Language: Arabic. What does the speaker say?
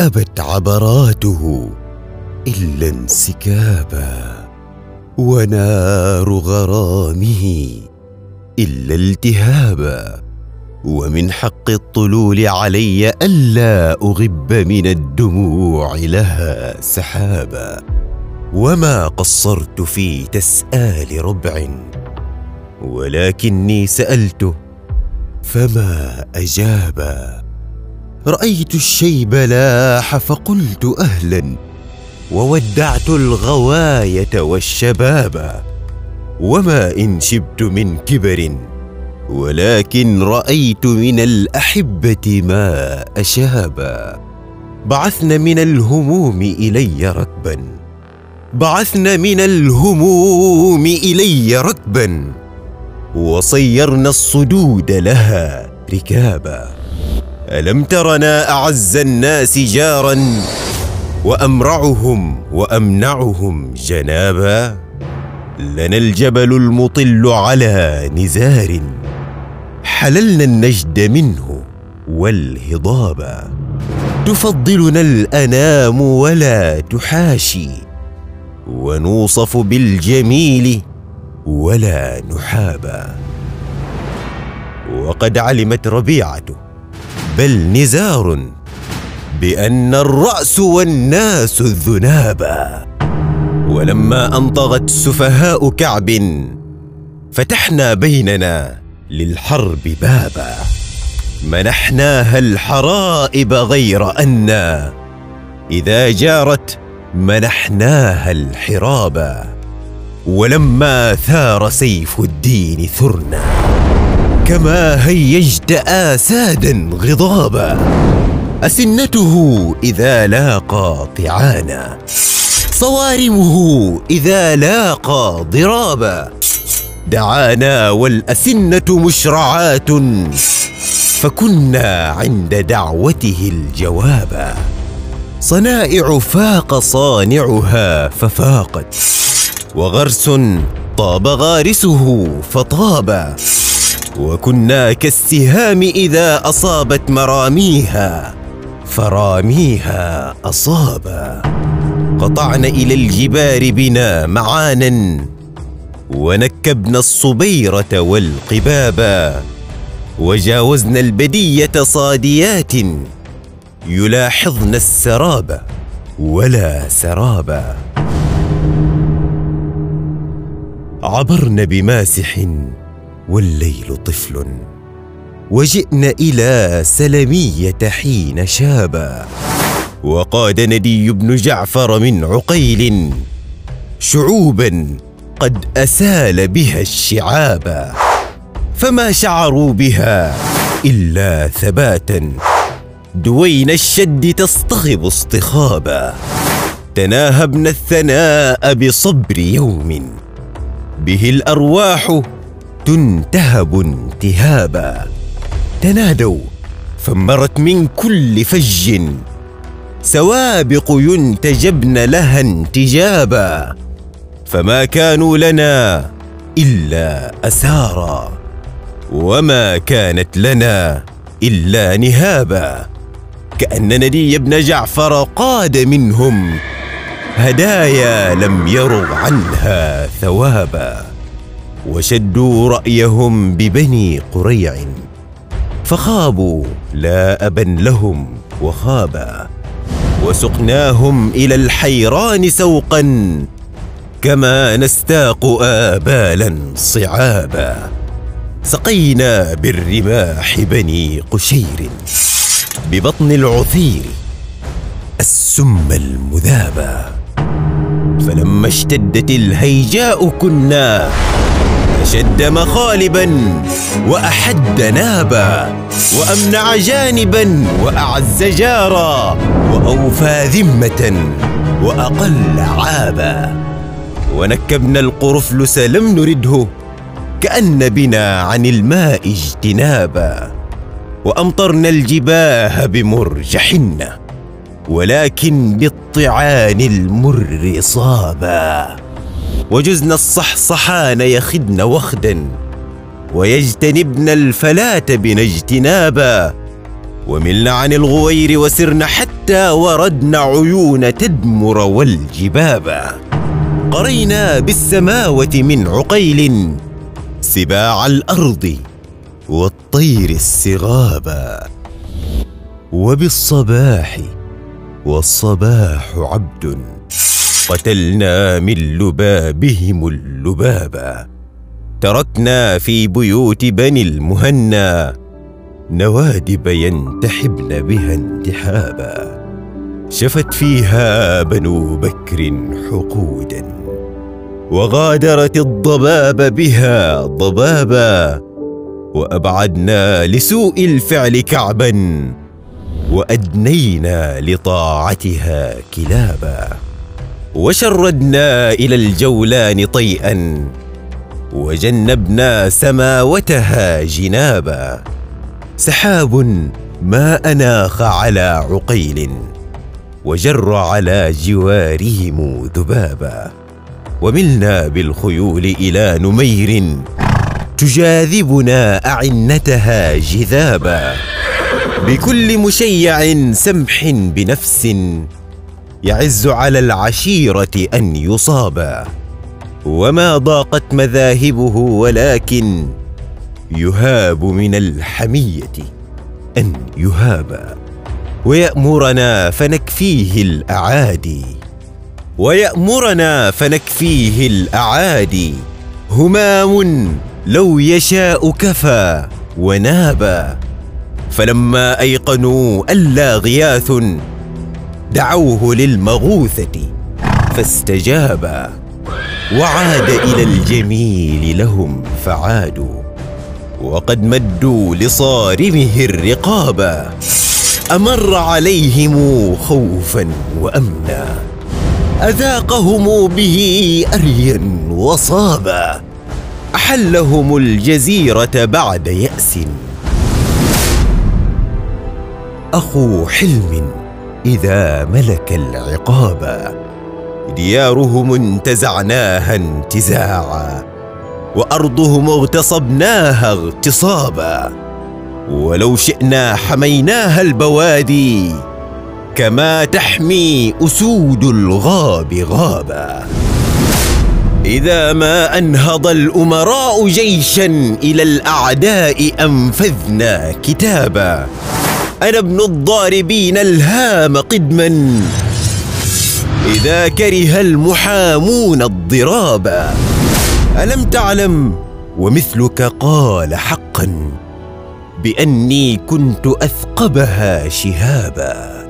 أبت عبراته إلا انسكابا ونار غرامه إلا التهابا ومن حق الطلول علي ألا أغب من الدموع لها سحابا وما قصرت في تسآل ربع ولكني سألته فما أجابا رأيت الشيب لاح فقلت أهلا وودعت الغواية والشباب. وما إن شبت من كبر ولكن رأيت من الأحبة ما أشابا بعثن من الهموم إلي ركبا بعثن من الهموم إلي ركبا وصيرنا الصدود لها ركابا. ألم ترنا أعز الناس جارا وأمرعهم وأمنعهم جنابا؟ لنا الجبل المطل على نزار. حللنا النجد منه والهضابا تفضلنا الأنام ولا تحاشي ونوصف بالجميل ولا نحابا. وقد علمت ربيعته بل نزار بأن الرأس والناس الذنابا ولما أنطغت سفهاء كعب فتحنا بيننا للحرب بابا. منحناها الحرائب غير أن إذا جارت منحناها الحرابا ولما ثار سيف الدين ثرنا. كما هيجت آسادا غضابا. أسنته إذا لاقى طعانا. صوارمه إذا لاقى ضرابا. دعانا والأسنة مشرعات. فكنا عند دعوته الجوابا. صنائع فاق صانعها ففاقت. وغرس طاب غارسه فطابا. وكنا كالسهام إذا أصابت مراميها. فراميها أصابا. قطعنا إلى الجبار بنا معانا. ونكبنا الصبيرة والقبابا وجاوزنا البدية صاديات. يلاحظن السراب ولا سرابا عبرن بماسح والليل طفل. وجئنا إلى سلمية حين شابا وقاد ندي بن جعفر من عقيل. شعوبا قد أسال بها الشعابا فما شعروا بها إلا ثباتا. دوين الشد تصطخب اصطخابا. تناهبنا الثناء بصبر يوم. به الأرواح تنتهب انتهابا. تنادوا فمرت من كل فج. سوابق ينتجبن لها انتجابا. فما كانوا لنا إلا أسارا. وما كانت لنا إلا نهابا. كأن ندي بن جعفر قاد منهم هدايا لم يروا عنها ثوابا. وشدوا رأيهم ببني قريع. فخابوا لا أبا لهم وخابا. وسقناهم إلى الحيران سوقا كما نستاق آبالا صعابا. سقينا بالرماح بني قشير ببطن العثير السم المذابا. فلما اشتدت الهيجاء كنا أشد مخالبا وأحد نابا وأمنع جانبا وأعز جارا وأوفى ذمة وأقل عابا. ونكبنا القرفلس لم نرده كأن بنا عن الماء اجتنابا. وأمطرنا الجباه بمرجحن ولكن بالطعان المر صابا. وجزن الصحصحان يخدن وخدا ويجتنبن الفلاة بنا اجتنابا وملنا عن الغوير وسرنا حتى وردنا عيون تدمر والجبابا قرينا بالسماوة من عقيل سباع الأرض والطير السغابا وبالصباح والصباح عبد. قتلنا من لبابهم اللبابا تركنا في بيوت بني المهنا. نوادب ينتحبن بها انتحابا. شفت فيها بنو بكر حقودا. وغادرت الضباب بها ضبابا. وأبعدنا لسوء الفعل كعبا. وأدنينا لطاعتها كلابا. وشردنا إلى الجولان طيئا وجنبنا سماوتها جنابا. سحاب ما أناخ على عقيل وجر على جوارهم ذبابا. وملنا بالخيول إلى نمير تجاذبنا أعنتها جذابا. بكل مشيع سمح بنفس يعز على العشيرة أن يصابا وما ضاقت مذاهبه ولكن يهاب من الحمية أن يهابا ويأمرنا فنكفيه الأعادي. ويأمرنا فنكفيه الأعادي. همام لو يشاء كفى ونابا. فلما أيقنوا الا غياث دعوه للمغوثة فاستجابا وعاد إلى الجميل لهم فعادوا وقد مدوا لصارمه الرقابا أمر عليهم خوفا وامنا أذاقهم به اريا وصابا أحلهم الجزيرة بعد يأس. أخو حلم إذا ملك العقابا ديارهم انتزعناها انتزاعا وأرضهم اغتصبناها اغتصابا. ولو شئنا حميناها البوادي كما تحمي أسود الغاب غابا. إذا ما أنهض الأمراء جيشا إلى الأعداء أنفذنا كتابا. أنا ابن الضاربين الهام قدما. إذا كره المحامون الضرابا. ألم تعلم ومثلك قال حقا بأني كنت أثقبها شهابا.